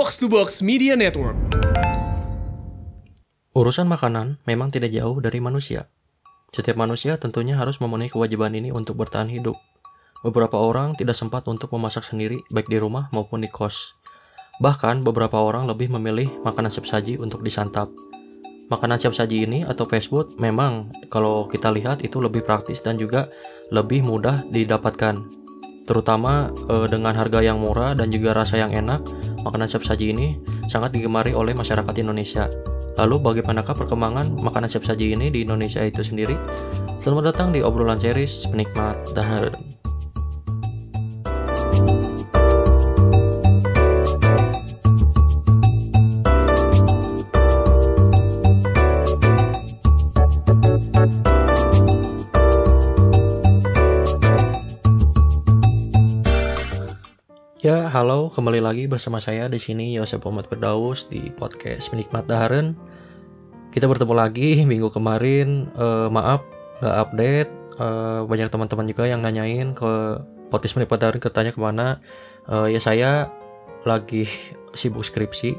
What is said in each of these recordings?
Box to Box Media Network. Urusan makanan memang tidak jauh dari manusia. Setiap manusia tentunya harus memenuhi kewajiban ini untuk bertahan hidup. Beberapa orang tidak sempat untuk memasak sendiri, baik di rumah maupun di kos. Bahkan, beberapa orang lebih memilih makanan siap saji untuk disantap. Makanan siap saji ini atau fast food memang kalau kita lihat itu lebih praktis dan juga lebih mudah didapatkan terutama uh, dengan harga yang murah dan juga rasa yang enak, makanan siap saji ini sangat digemari oleh masyarakat Indonesia. Lalu bagaimanakah perkembangan makanan siap saji ini di Indonesia itu sendiri? Selamat datang di obrolan series penikmat dahar. Halo, kembali lagi bersama saya di sini Yosef Muhammad Berdaus di podcast Menikmat Daharen. Kita bertemu lagi minggu kemarin, uh, maaf nggak update. Uh, banyak teman-teman juga yang nanyain ke podcast Menikmat Daharen katanya ke mana. Uh, ya saya lagi sibuk skripsi.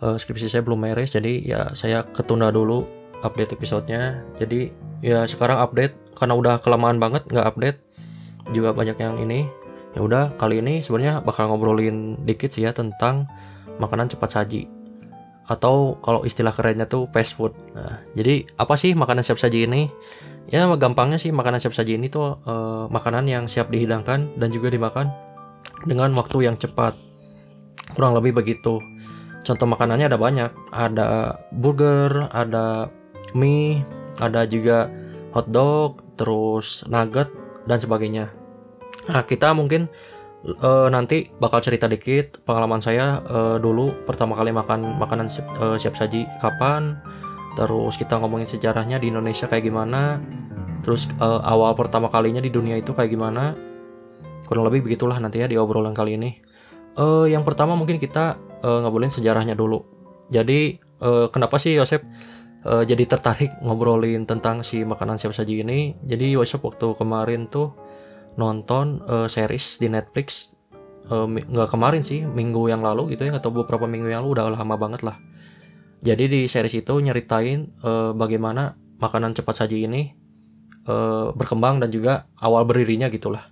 Uh, skripsi saya belum beres, jadi ya saya ketunda dulu update episodenya. Jadi ya sekarang update karena udah kelamaan banget nggak update. Juga banyak yang ini ya udah kali ini sebenarnya bakal ngobrolin dikit sih ya tentang makanan cepat saji atau kalau istilah kerennya tuh fast food. Nah, jadi apa sih makanan siap saji ini? Ya gampangnya sih makanan siap saji ini tuh uh, makanan yang siap dihidangkan dan juga dimakan dengan waktu yang cepat. Kurang lebih begitu. Contoh makanannya ada banyak. Ada burger, ada mie, ada juga hotdog, terus nugget dan sebagainya. Nah, kita mungkin uh, nanti bakal cerita dikit pengalaman saya uh, dulu pertama kali makan makanan siap, uh, siap saji kapan. Terus kita ngomongin sejarahnya di Indonesia kayak gimana. Terus uh, awal pertama kalinya di dunia itu kayak gimana. Kurang lebih begitulah nanti ya di obrolan kali ini. Uh, yang pertama mungkin kita uh, ngobrolin sejarahnya dulu. Jadi uh, kenapa sih Yosep uh, jadi tertarik ngobrolin tentang si makanan siap saji ini? Jadi Yosep waktu kemarin tuh nonton uh, series di Netflix uh, nggak kemarin sih minggu yang lalu gitu ya atau beberapa minggu yang lalu udah lama banget lah. Jadi di series itu nyeritain uh, bagaimana makanan cepat saji ini uh, berkembang dan juga awal berdirinya gitulah.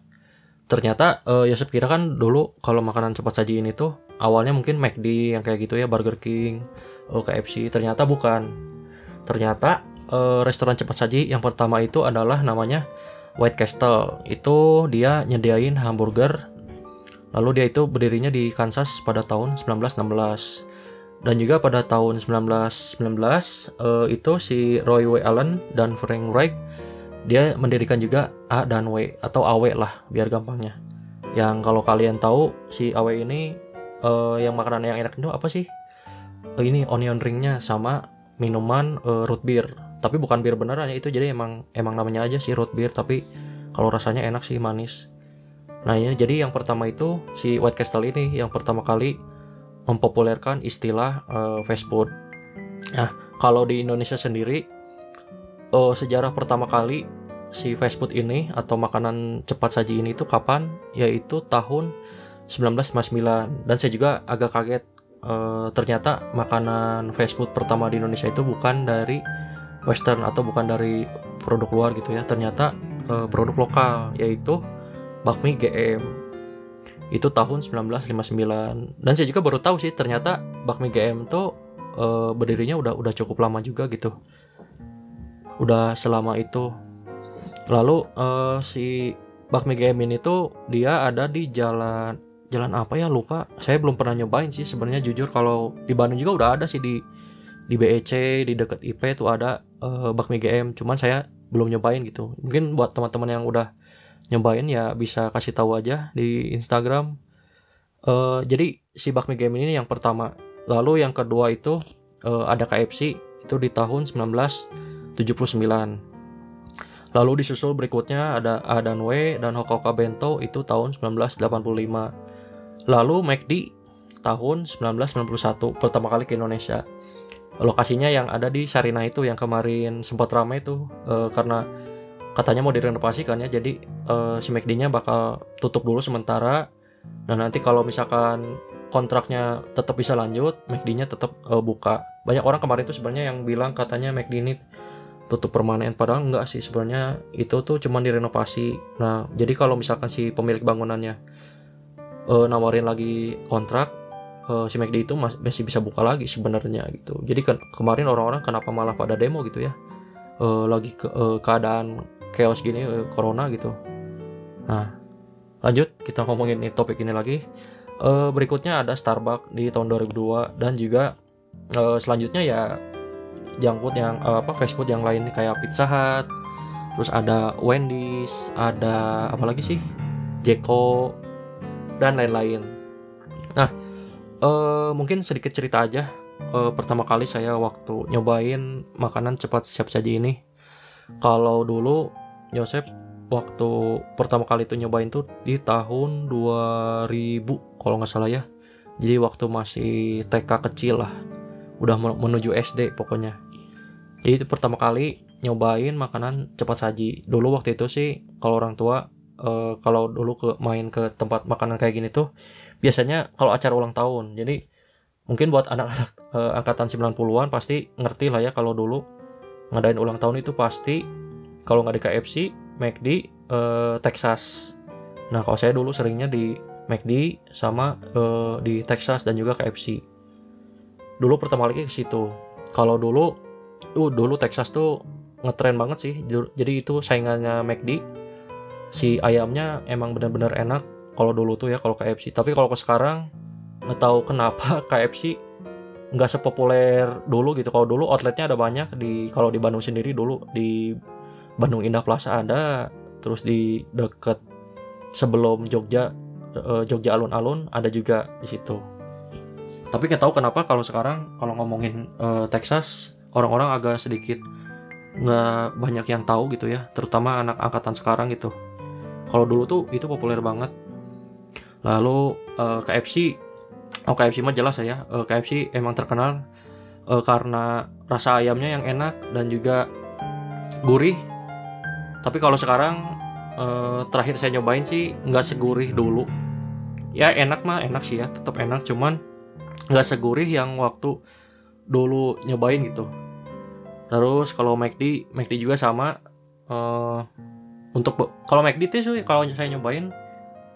Ternyata uh, Yosef kira kan dulu kalau makanan cepat saji ini tuh awalnya mungkin McD yang kayak gitu ya Burger King uh, KFC ternyata bukan. Ternyata uh, restoran cepat saji yang pertama itu adalah namanya White Castle. Itu dia nyediain hamburger. Lalu dia itu berdirinya di Kansas pada tahun 1916 dan juga pada tahun 1919 uh, itu si Roy W. Allen dan Frank Wright dia mendirikan juga A dan W atau AW lah biar gampangnya. Yang kalau kalian tahu si AW ini uh, yang makanan yang enak itu apa sih? Uh, ini onion ringnya sama minuman uh, root beer tapi bukan bir beneran ya itu jadi emang emang namanya aja sih root beer tapi kalau rasanya enak sih manis. Nah ini jadi yang pertama itu si White Castle ini yang pertama kali mempopulerkan istilah uh, fast food. Nah kalau di Indonesia sendiri uh, sejarah pertama kali si fast food ini atau makanan cepat saji ini tuh kapan? Yaitu tahun 1959 dan saya juga agak kaget uh, ternyata makanan fast food pertama di Indonesia itu bukan dari western atau bukan dari produk luar gitu ya. Ternyata uh, produk lokal yaitu bakmi GM itu tahun 1959 dan saya juga baru tahu sih ternyata bakmi GM tuh uh, berdirinya udah udah cukup lama juga gitu. Udah selama itu. Lalu uh, si bakmi GM ini tuh dia ada di jalan jalan apa ya? Lupa. Saya belum pernah nyobain sih sebenarnya jujur. Kalau di Bandung juga udah ada sih di di BEC di dekat IP tuh ada uh, bakmi GM cuman saya belum nyobain gitu. Mungkin buat teman-teman yang udah nyobain ya bisa kasih tahu aja di Instagram. Uh, jadi si bakmi GM ini yang pertama. Lalu yang kedua itu uh, ada KFC itu di tahun 1979 lalu disusul berikutnya ada A dan W dan Hokoka Bento. Itu tahun 1985 lalu McD tahun 1991 pertama kali ke Indonesia lokasinya yang ada di Sarina itu yang kemarin sempat ramai itu uh, karena katanya mau direnovasi kan ya jadi uh, si McD-nya bakal tutup dulu sementara dan nanti kalau misalkan kontraknya tetap bisa lanjut, McD-nya tetap uh, buka. Banyak orang kemarin tuh sebenarnya yang bilang katanya McD ini tutup permanen padahal enggak sih sebenarnya itu tuh cuma direnovasi. Nah, jadi kalau misalkan si pemilik bangunannya uh, nawarin lagi kontrak uh, si McD itu masih bisa buka lagi sebenarnya gitu. Jadi ke kemarin orang-orang kenapa malah pada demo gitu ya? Uh, lagi ke uh, keadaan chaos gini uh, corona gitu. Nah, lanjut kita ngomongin topik ini lagi uh, berikutnya ada Starbucks di tahun 2002 dan juga uh, selanjutnya ya food yang uh, apa fast food yang lain kayak Pizza Hut terus ada Wendy's ada apa lagi sih Jeko dan lain-lain nah uh, mungkin sedikit cerita aja. Uh, pertama kali saya waktu nyobain makanan cepat siap saji ini. Kalau dulu Yosep waktu pertama kali itu nyobain tuh di tahun 2000 kalau nggak salah ya. Jadi waktu masih TK kecil lah. Udah menuju SD pokoknya. Jadi itu pertama kali nyobain makanan cepat saji. Dulu waktu itu sih kalau orang tua uh, kalau dulu ke main ke tempat makanan kayak gini tuh biasanya kalau acara ulang tahun jadi mungkin buat anak-anak uh, angkatan 90-an pasti ngerti lah ya kalau dulu ngadain ulang tahun itu pasti kalau nggak di KFC McD uh, Texas. Nah kalau saya dulu seringnya di McD sama uh, di Texas dan juga KFC. Dulu pertama kali ke situ. Kalau dulu, uh dulu Texas tuh ngetren banget sih. Jadi itu saingannya McD. Si ayamnya emang benar-benar enak. Kalau dulu tuh ya kalau KFC. Tapi kalau ke sekarang nggak tahu kenapa KFC nggak sepopuler dulu gitu. Kalau dulu outletnya ada banyak di kalau di Bandung sendiri dulu di Bandung Indah Plaza ada terus di deket sebelum Jogja uh, Jogja alun-alun ada juga di situ tapi nggak tahu kenapa kalau sekarang kalau ngomongin uh, Texas orang-orang agak sedikit nggak banyak yang tahu gitu ya terutama anak angkatan sekarang gitu kalau dulu tuh itu populer banget lalu uh, eh, KFC oh KFC mah jelas ya uh, KFC emang terkenal uh, karena rasa ayamnya yang enak dan juga gurih. Tapi kalau sekarang uh, terakhir saya nyobain sih nggak segurih dulu. Ya enak mah enak sih ya tetap enak cuman nggak segurih yang waktu dulu nyobain gitu. Terus kalau McD McD juga sama uh, untuk kalau McD itu sih kalau saya nyobain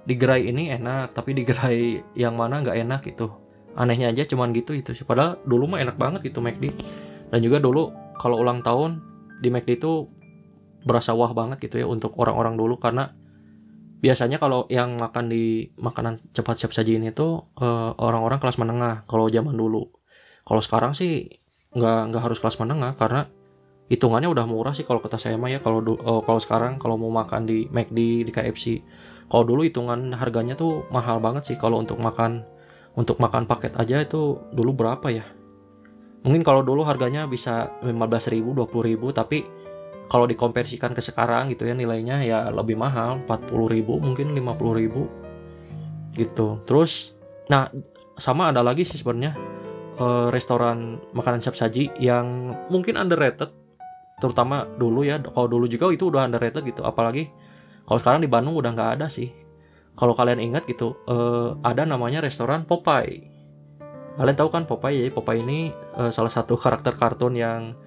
di gerai ini enak tapi di gerai yang mana nggak enak gitu. Anehnya aja cuman gitu itu sih. Padahal dulu mah enak banget gitu McD dan juga dulu kalau ulang tahun di McD itu berasa wah banget gitu ya untuk orang-orang dulu. Karena biasanya kalau yang makan di makanan cepat siap saji ini tuh uh, orang-orang kelas menengah kalau zaman dulu. Kalau sekarang sih nggak nggak harus kelas menengah karena hitungannya udah murah sih kalau kata saya mah ya. Kalau uh, kalau sekarang kalau mau makan di McD di KFC kalau dulu hitungan harganya tuh mahal banget sih. Kalau untuk makan untuk makan paket aja itu dulu berapa ya? Mungkin kalau dulu harganya bisa 15.000 20.000 tapi kalau dikonversikan ke sekarang gitu ya nilainya ya lebih mahal. 40 ribu mungkin 50 ribu. Gitu. Terus nah sama ada lagi sih sebenarnya uh, restoran makanan siap saji yang mungkin underrated terutama dulu ya. Kalau dulu juga itu udah underrated gitu. Apalagi kalau sekarang di Bandung udah nggak ada sih kalau kalian ingat gitu uh, ada namanya restoran Popeye kalian tahu kan Popeye jadi Popeye ini uh, salah satu karakter kartun yang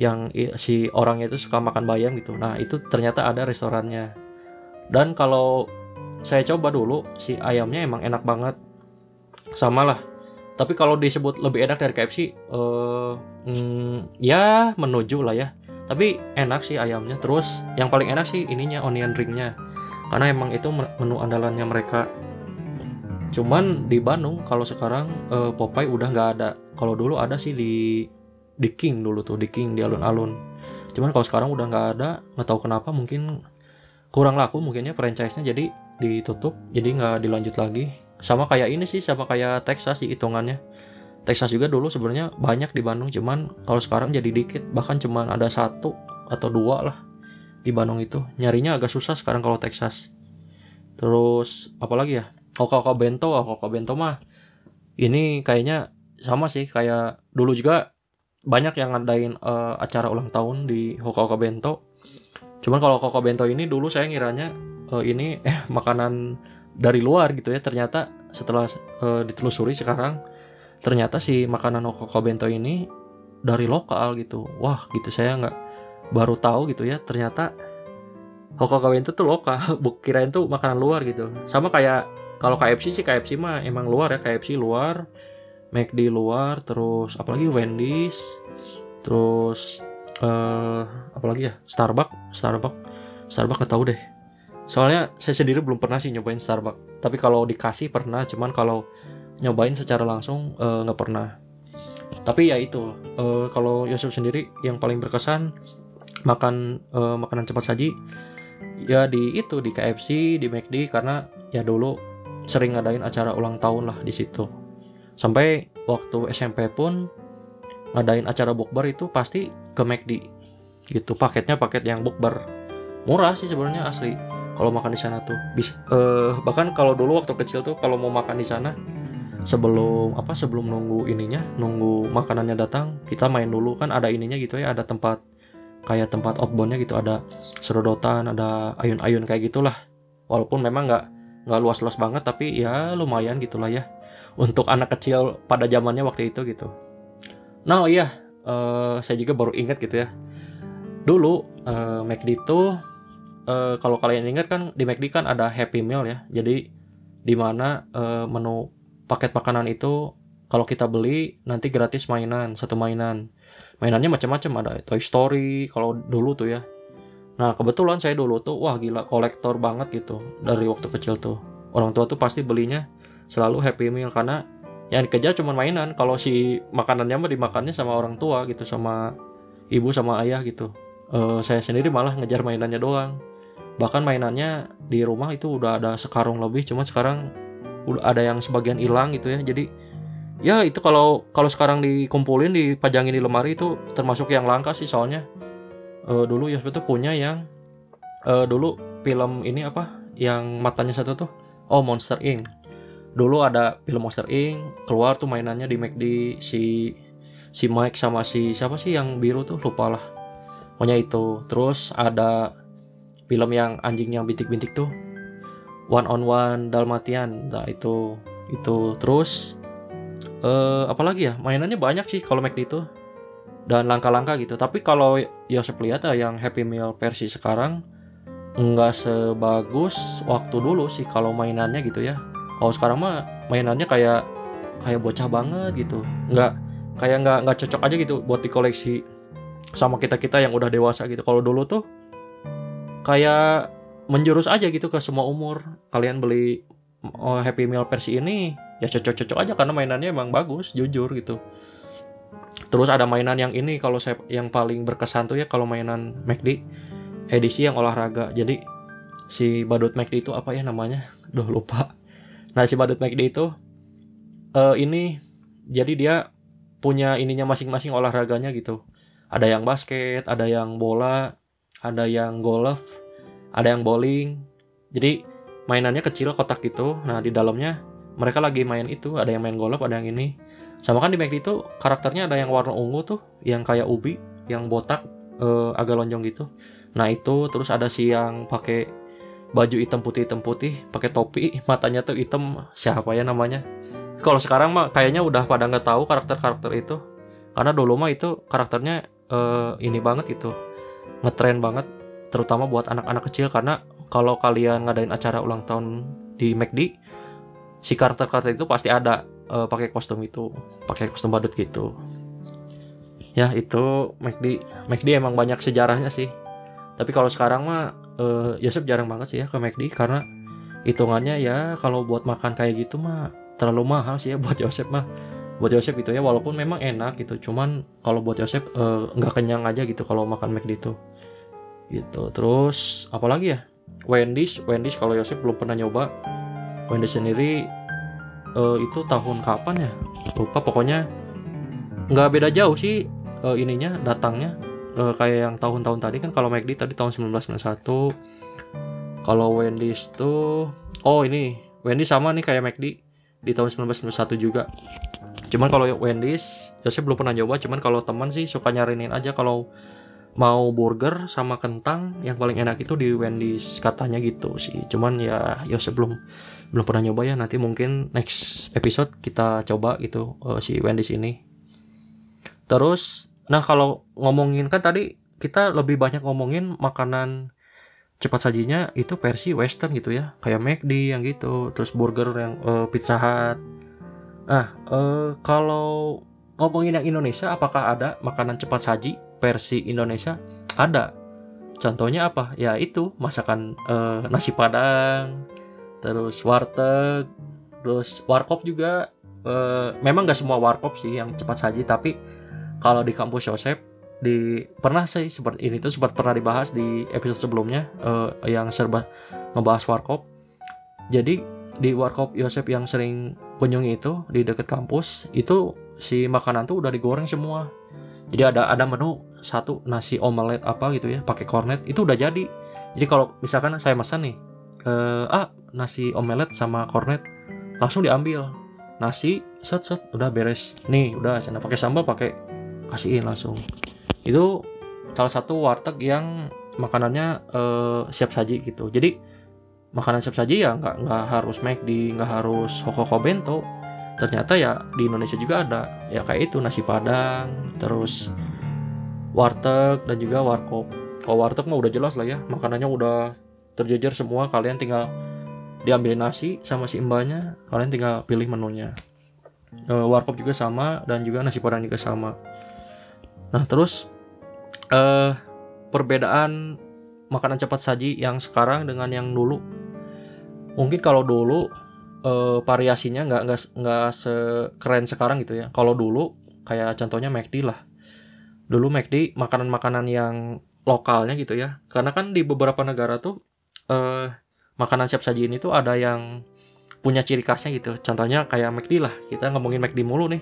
yang si orangnya itu suka makan bayam gitu. Nah, itu ternyata ada restorannya. Dan kalau saya coba dulu si ayamnya emang enak banget. Sama lah. Tapi kalau disebut lebih enak dari KFC eh mm, ya menuju lah ya. Tapi enak sih ayamnya. Terus yang paling enak sih ininya onion ringnya. Karena emang itu menu andalannya mereka. Cuman di Bandung kalau sekarang eh, Popeye udah nggak ada. Kalau dulu ada sih di di King dulu tuh di King di alun-alun cuman kalau sekarang udah nggak ada nggak tahu kenapa mungkin kurang laku mungkinnya franchise-nya jadi ditutup jadi nggak dilanjut lagi sama kayak ini sih sama kayak Texas sih hitungannya Texas juga dulu sebenarnya banyak di Bandung cuman kalau sekarang jadi dikit. Bahkan cuman ada satu atau dua lah di Bandung itu. Nyarinya agak susah sekarang kalau Texas. Terus apalagi ya? Koko Bento Koko Bento mah ini kayaknya sama sih. Kayak dulu juga banyak yang ngadain uh, acara ulang tahun di Hoka Bento. Cuman kalau Hoka Bento ini dulu saya ngiranya uh, ini eh makanan dari luar gitu ya. Ternyata setelah uh, ditelusuri sekarang ternyata si makanan Hokoko Bento ini dari lokal gitu. Wah gitu. Saya nggak baru tahu gitu ya. Ternyata Hokoko Bento tuh lokal. Kirain tuh makanan luar gitu. Sama kayak kalau KFC sih KFC mah emang luar ya. KFC luar McD luar terus apalagi Wendy's terus uh, apalagi ya? Starbucks Starbucks Starbucks nggak tahu deh. Soalnya saya sendiri belum pernah sih nyobain Starbucks. Tapi kalau dikasih pernah cuman kalau nyobain secara langsung eh, nggak uh, pernah. Tapi ya itu uh, kalau Yosef sendiri yang paling berkesan makan uh, makanan cepat saji ya di itu di KFC di McD karena ya dulu sering ngadain acara ulang tahun lah di situ. Sampai waktu SMP pun ngadain acara bukber itu pasti ke McD gitu paketnya paket yang bukber. Murah sih sebenarnya asli. Kalau makan di sana tuh bisa uh, bahkan kalau dulu waktu kecil tuh kalau mau makan di sana sebelum apa sebelum nunggu ininya nunggu makanannya datang kita main dulu. Kan ada ininya gitu ya ada tempat kayak tempat outboundnya gitu. Ada serodotan ada ayun-ayun kayak gitulah. Walaupun memang nggak nggak luas-luas banget tapi ya lumayan gitulah ya. Untuk anak kecil pada zamannya waktu itu gitu. Nah iya uh, saya juga baru ingat gitu ya. Dulu uh, McD itu uh, kalau kalian ingat kan di McD kan ada Happy Meal ya. Jadi di mana uh, menu paket makanan itu kalau kita beli nanti gratis mainan, satu mainan. Mainannya macam-macam ada Toy Story kalau dulu tuh ya. Nah, kebetulan saya dulu tuh wah gila kolektor banget gitu dari waktu kecil tuh. Orang tua tuh pasti belinya selalu Happy Meal karena yang dikejar cuma mainan. Kalau si makanannya mah dimakannya sama orang tua gitu, sama ibu sama ayah gitu. Uh, saya sendiri malah ngejar mainannya doang bahkan mainannya di rumah itu udah ada sekarung lebih cuma sekarang ada yang sebagian hilang gitu ya. Jadi ya itu kalau kalau sekarang dikumpulin dipajangin di lemari itu termasuk yang langka sih soalnya. Uh, dulu ya itu punya yang uh, dulu film ini apa? Yang matanya satu tuh oh Monster Inc. Dulu ada film Monster Inc keluar tuh mainannya di McD si si Mike sama si siapa sih yang biru tuh? Lupa lah. Pokoknya itu. Terus ada film yang anjing yang bintik-bintik tuh one on one Dalmatian nah itu itu terus uh, apalagi ya mainannya banyak sih kalau McD itu dan langka-langka gitu. Tapi kalau Yosep lihat ya yang Happy Meal versi sekarang nggak sebagus waktu dulu sih kalau mainannya gitu ya. Kalau sekarang mah mainannya kayak kayak bocah banget gitu. Nggak kayak nggak nggak cocok aja gitu buat dikoleksi sama kita kita yang udah dewasa gitu. Kalau dulu tuh kayak menjurus aja gitu ke semua umur. Kalian beli oh, Happy Meal versi ini ya cocok-cocok aja karena mainannya emang bagus jujur gitu. Terus ada mainan yang ini kalau saya yang paling berkesan tuh ya kalau mainan McD edisi yang olahraga. Jadi si badut McD itu apa ya namanya? Duh lupa. Nah si badut McD itu uh, ini jadi dia punya ininya masing-masing olahraganya gitu. Ada yang basket ada yang bola ada yang golf, ada yang bowling. Jadi mainannya kecil kotak gitu. Nah, di dalamnya mereka lagi main itu, ada yang main golf, ada yang ini. Sama kan di McD itu karakternya ada yang warna ungu tuh, yang kayak ubi, yang botak, eh, agak lonjong gitu. Nah, itu terus ada si yang pakai baju hitam putih hitam putih, pakai topi, matanya tuh hitam, siapa ya namanya? Kalau sekarang mah kayaknya udah pada nggak tahu karakter-karakter itu. Karena dulu mah itu karakternya eh, ini banget gitu ngetren banget terutama buat anak-anak kecil karena kalau kalian ngadain acara ulang tahun di McD si karakter-karakter itu pasti ada uh, pakai kostum itu pakai kostum badut gitu. Ya itu McD McD emang banyak sejarahnya sih. Tapi kalau sekarang mah uh, Yosef jarang banget sih ya ke McD karena hitungannya ya kalau buat makan kayak gitu mah terlalu mahal sih ya buat Yosef mah. Buat Yosef itu ya walaupun memang enak gitu cuman kalau buat Yosef uh, nggak kenyang aja gitu kalau makan McD itu gitu. Terus apalagi ya? Wendy's Wendy's kalau Yosef belum pernah nyoba. Wendy's sendiri uh, itu tahun kapan ya? Lupa pokoknya nggak beda jauh sih uh, ininya datangnya. Uh, kayak yang tahun-tahun tadi kan kalau McD tadi tahun 1991 kalau Wendy's tuh oh ini Wendy's sama nih kayak McD di tahun 1991 juga. Cuman kalau Wendy's Yosef belum pernah nyoba cuman kalau teman sih suka nyarinin aja kalau mau burger sama kentang yang paling enak itu di Wendy's katanya gitu sih. Cuman ya ya sebelum belum pernah nyoba ya nanti mungkin next episode kita coba gitu uh, si Wendy's ini. Terus nah kalau ngomongin kan tadi kita lebih banyak ngomongin makanan cepat sajinya itu versi western gitu ya. Kayak McD yang gitu terus burger yang uh, Pizza Hut. Nah uh, kalau ngomongin yang Indonesia apakah ada makanan cepat saji versi Indonesia ada. Contohnya apa? Ya itu masakan uh, nasi padang terus warteg terus warkop juga. Uh, memang gak semua warkop sih yang cepat saji tapi kalau di kampus Yosep di pernah sih seperti ini tuh sempat pernah dibahas di episode sebelumnya uh, yang serba ngebahas warkop. Jadi di warkop Yosep yang sering kunjungi itu di dekat kampus itu si makanan tuh udah digoreng semua jadi ada ada menu satu nasi omelet apa gitu ya pakai kornet itu udah jadi. Jadi kalau misalkan saya pesan nih uh, ah nasi omelet sama kornet langsung diambil. Nasi set set udah beres. Nih udah sana pakai sambal pakai kasihin langsung. Itu salah satu warteg yang makanannya uh, siap saji gitu. Jadi makanan siap saji ya nggak nggak harus make di nggak harus hokoko bento ternyata ya di Indonesia juga ada ya kayak itu nasi padang terus warteg dan juga warkop. Kalau warteg mah udah jelas lah ya makanannya udah terjejer semua. Kalian tinggal diambil nasi sama si mbaknya kalian tinggal pilih menunya. E, warkop juga sama dan juga nasi padang juga sama. Nah terus eh perbedaan makanan cepat saji yang sekarang dengan yang dulu. Mungkin kalau dulu eh, variasinya nggak nggak nggak sekeren sekarang gitu ya. Kalau dulu kayak contohnya McD lah. Dulu McD makanan-makanan yang lokalnya gitu ya. Karena kan di beberapa negara tuh eh, makanan siap saji ini tuh ada yang punya ciri khasnya gitu. Contohnya kayak McD lah. Kita ngomongin McD mulu nih.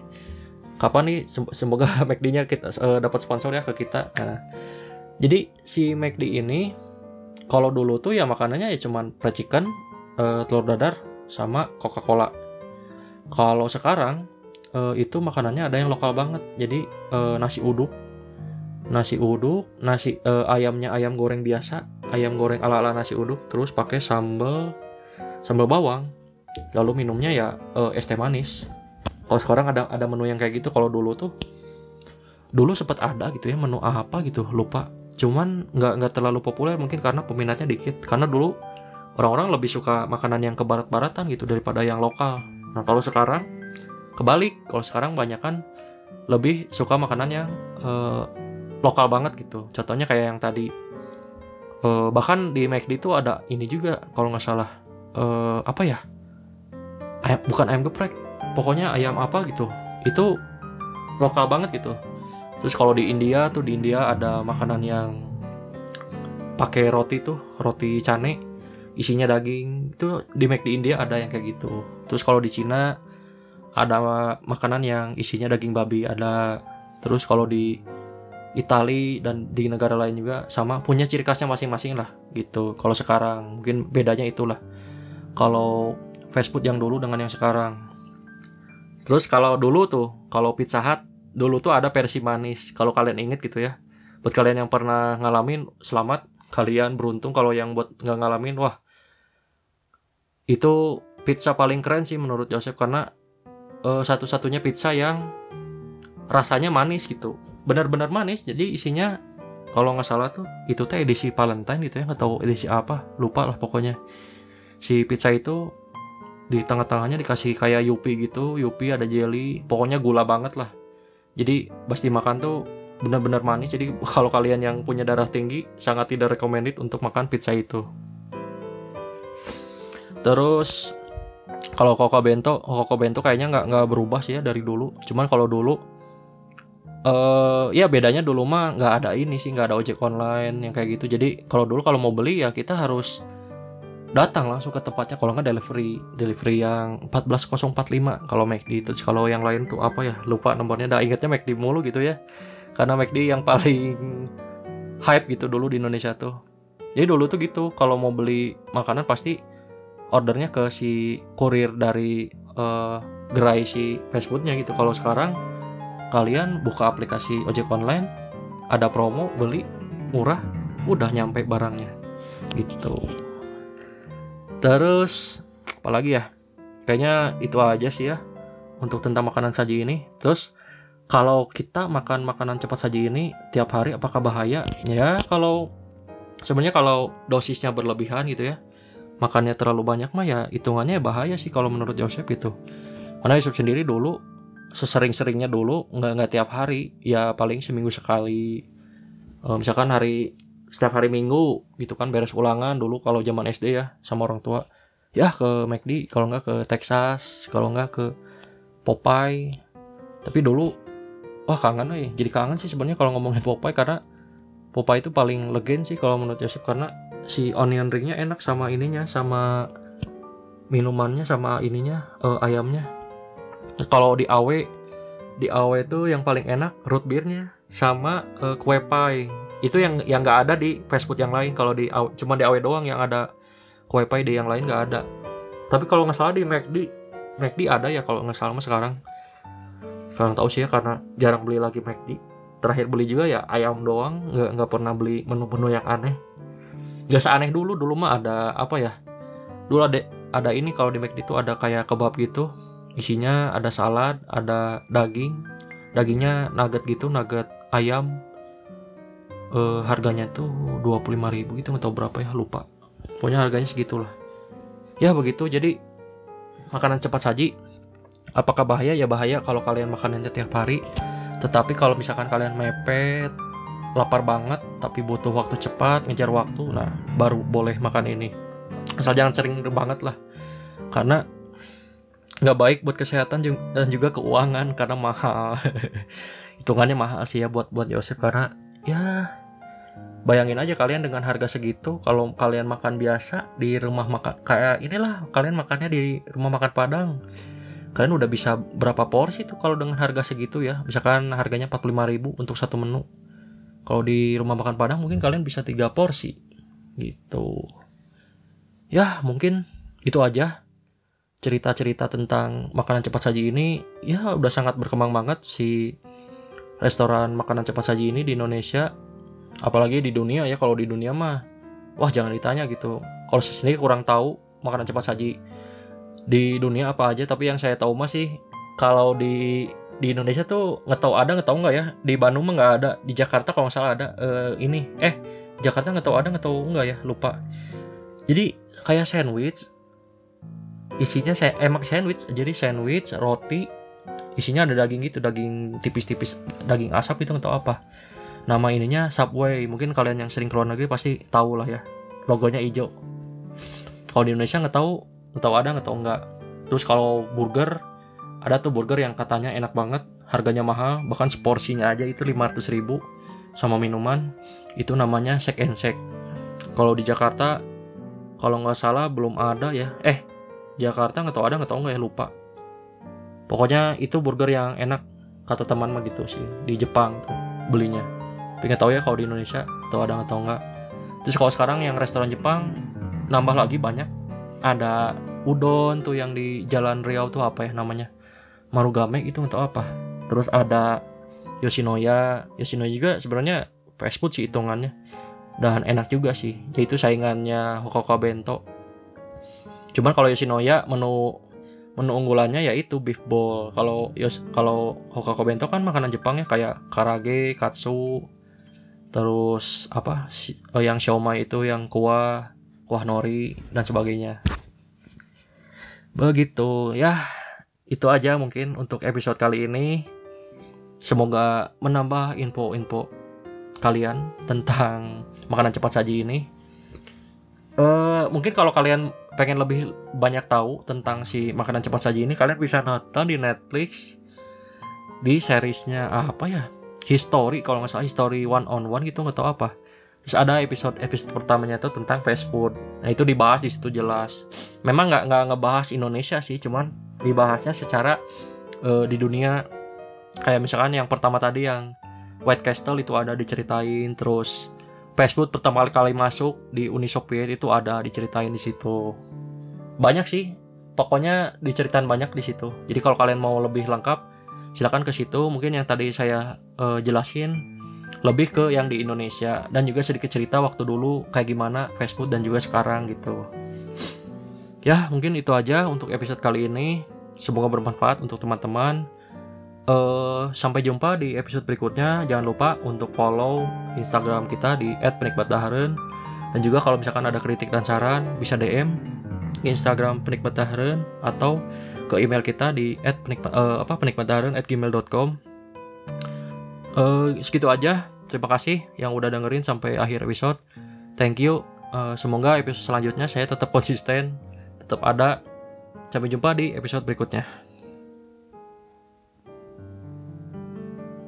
Kapan nih? Semoga McD-nya kita uh, dapat sponsor ya ke kita. Nah, jadi si McD ini kalau dulu tuh ya makanannya ya cuman fried chicken uh, telur dadar sama Coca-Cola kalau sekarang uh, itu makanannya ada yang lokal banget jadi uh, nasi uduk nasi uduk, nasi uh, ayamnya ayam goreng biasa, ayam goreng ala-ala nasi uduk, terus pakai sambal sambal bawang. Lalu minumnya ya uh, es teh manis. Kalau sekarang ada ada menu yang kayak gitu, kalau dulu tuh dulu sempat ada gitu ya menu apa gitu, lupa. Cuman nggak nggak terlalu populer mungkin karena peminatnya dikit. Karena dulu orang-orang lebih suka makanan yang ke barat-baratan gitu daripada yang lokal. Nah kalau sekarang kebalik, kalau sekarang banyak kan lebih suka makanan yang uh, lokal banget gitu. Contohnya kayak yang tadi. Uh, bahkan di McD itu ada ini juga kalau nggak salah. Uh, apa ya? Ayam bukan ayam geprek. Pokoknya ayam apa gitu. Itu lokal banget gitu. Terus kalau di India tuh di India ada makanan yang pakai roti tuh roti cane isinya daging itu di McD India ada yang kayak gitu terus kalau di Cina ada makanan yang isinya daging babi ada terus kalau di Itali dan di negara lain juga sama punya ciri khasnya masing-masing lah gitu. Kalau sekarang mungkin bedanya itulah. Kalau fast food yang dulu dengan yang sekarang. Terus kalau dulu tuh, kalau Pizza Hut dulu tuh ada versi manis. Kalau kalian inget gitu ya. Buat kalian yang pernah ngalamin, selamat. Kalian beruntung kalau yang buat nggak ngalamin, wah itu pizza paling keren sih menurut Joseph karena uh, satu-satunya pizza yang rasanya manis gitu. Benar-benar manis jadi isinya kalau nggak salah tuh itu teh edisi Valentine gitu ya nggak tahu edisi apa lupa lah pokoknya. Si pizza itu di tengah-tengahnya dikasih kayak yupi gitu yupi ada jelly pokoknya gula banget lah. Jadi pas dimakan tuh benar-benar manis jadi kalau kalian yang punya darah tinggi sangat tidak recommended untuk makan pizza itu terus kalau koko bento koko bento kayaknya nggak nggak berubah sih ya dari dulu. Cuman kalau dulu uh, ya bedanya dulu mah nggak ada ini sih nggak ada ojek online yang kayak gitu. Jadi kalau dulu kalau mau beli ya kita harus datang langsung ke tempatnya kalau nggak delivery delivery yang 14045 kalau McD itu kalau yang lain tuh apa ya? Lupa nomornya. Dah ingetnya McD mulu gitu ya. Karena McD yang paling hype gitu dulu di Indonesia tuh. Jadi dulu tuh gitu. Kalau mau beli makanan pasti ordernya ke si kurir dari uh, gerai si fast gitu. Kalau sekarang kalian buka aplikasi ojek online ada promo beli murah udah nyampe barangnya. Gitu. Terus apalagi ya? Kayaknya itu aja sih ya untuk tentang makanan saji ini. Terus kalau kita makan makanan cepat saji ini tiap hari apakah bahaya ya kalau sebenarnya kalau dosisnya berlebihan gitu ya makannya terlalu banyak mah ya hitungannya bahaya sih kalau menurut Joseph itu karena Yusuf sendiri dulu sesering-seringnya dulu nggak nggak tiap hari. Ya paling seminggu sekali. E, misalkan hari setiap hari minggu gitu kan beres ulangan dulu kalau zaman SD ya sama orang tua. Ya ke McD kalau nggak ke Texas kalau nggak ke Popeye. Tapi dulu wah kangen nih jadi kangen sih sebenarnya kalau ngomongin Popeye karena Popeye itu paling legend sih kalau menurut Joseph. Karena si onion ringnya enak sama ininya sama minumannya sama ininya uh, ayamnya. Kalau di awe di awe itu yang paling enak root beernya sama uh, kue pie. Itu yang yang nggak ada di fast food yang lain. Kalau di awe, cuma di awe doang yang ada kue pie di yang lain nggak ada. Tapi kalau nggak salah di McD McD ada ya kalau nggak salah mah sekarang. Sekarang tahu sih ya karena jarang beli lagi McD. Terakhir beli juga ya ayam doang nggak nggak pernah beli menu-menu yang aneh gak seaneh dulu dulu mah ada apa ya dulu ada ada ini kalau di McD itu ada kayak kebab gitu isinya ada salad ada daging dagingnya nugget gitu nugget ayam eh, harganya tuh 25.000 gitu atau berapa ya lupa. Pokoknya harganya segitulah. Ya begitu. Jadi makanan cepat saji. Apakah bahaya? Ya bahaya kalau kalian makanannya tiap hari. Tetapi kalau misalkan kalian mepet lapar banget tapi butuh waktu cepat ngejar waktu nah baru boleh makan ini. Asal jangan sering banget lah. Karena nggak baik buat kesehatan dan juga keuangan karena mahal. Hitungannya mahal sih ya buat buat Yosef karena ya bayangin aja kalian dengan harga segitu kalau kalian makan biasa di rumah makan kayak inilah kalian makannya di rumah makan Padang. Kalian udah bisa berapa porsi tuh kalau dengan harga segitu ya? Misalkan harganya 45.000 untuk satu menu kalau di rumah makan Padang mungkin kalian bisa tiga porsi. Gitu. Ya mungkin itu aja cerita-cerita tentang makanan cepat saji ini. Ya udah sangat berkembang banget si restoran makanan cepat saji ini di Indonesia. Apalagi di dunia ya kalau di dunia mah wah jangan ditanya gitu. Kalau saya sendiri kurang tahu makanan cepat saji di dunia apa aja tapi yang saya tahu mah sih kalau di di Indonesia tuh nggak tahu ada nggak tahu nggak ya? Di Bandung mah nggak ada di Jakarta kalau nggak salah ada. Uh, ini eh Jakarta nggak tahu ada nggak tahu nggak ya? Lupa. Jadi kayak sandwich isinya saya emang sandwich jadi sandwich roti isinya ada daging gitu daging tipis-tipis daging asap itu nggak tahu apa. Nama ininya Subway mungkin kalian yang sering keluar negeri pasti tahu lah ya. Logonya hijau. Kalau di Indonesia nggak tahu nggak tahu ada nggak tahu nggak. Terus kalau burger ada tuh burger yang katanya enak banget harganya mahal bahkan seporsinya aja itu 500 ribu sama minuman. Itu namanya shake and shake. Kalau di Jakarta kalau nggak salah belum ada ya. Eh Jakarta nggak tahu ada nggak tahu nggak ya lupa. Pokoknya itu burger yang enak kata teman mah gitu sih di Jepang tuh belinya. Nggak tahu ya kalau di Indonesia atau ada nggak tahu nggak. Terus kalau sekarang yang restoran Jepang nambah lagi banyak. Ada udon tuh yang di Jalan Riau tuh apa ya namanya Marugame itu untuk apa. Terus ada Yoshinoya. Yoshinoya juga sebenarnya fast food sih hitungannya. Dan enak juga sih. Yaitu saingannya Hokoka Bento. Cuman kalau Yoshinoya menu menu unggulannya yaitu beef bowl kalau Yos kalau Hokoka Bento kan makanan Jepang ya kayak karage katsu. Terus apa? Oh, yang siomay itu yang kuah kuah nori dan sebagainya. Begitu. Ya itu aja mungkin untuk episode kali ini. Semoga menambah info-info kalian tentang makanan cepat saji ini. Uh, mungkin kalau kalian pengen lebih banyak tahu tentang si makanan cepat saji ini, kalian bisa nonton di Netflix di seriesnya apa ya? History kalau nggak salah History One on One gitu nggak tahu apa. Terus ada episode episode pertamanya itu tentang fast food. Nah itu dibahas di situ jelas. Memang nggak nggak ngebahas Indonesia sih, cuman dibahasnya secara uh, di dunia. Kayak misalkan yang pertama tadi yang White Castle itu ada diceritain terus Facebook pertama kali masuk di Uni Soviet itu ada diceritain di situ. Banyak sih. Pokoknya diceritain banyak di situ. Jadi kalau kalian mau lebih lengkap silakan ke situ. Mungkin yang tadi saya uh, jelasin lebih ke yang di Indonesia dan juga sedikit cerita waktu dulu kayak gimana Facebook dan juga sekarang gitu. Ya, mungkin itu aja untuk episode kali ini. Semoga bermanfaat untuk teman-teman. Uh, sampai jumpa di episode berikutnya. Jangan lupa untuk follow Instagram kita di @penikmatdaharen dan juga kalau misalkan ada kritik dan saran bisa DM Instagram penikmatdaharen atau ke email kita di @penikmat uh, apa penikmatdaharen@gmail.com. Uh, segitu aja. Terima kasih yang udah dengerin sampai akhir episode. Thank you. Uh, semoga episode selanjutnya saya tetap konsisten, tetap ada. Sampai jumpa di episode berikutnya.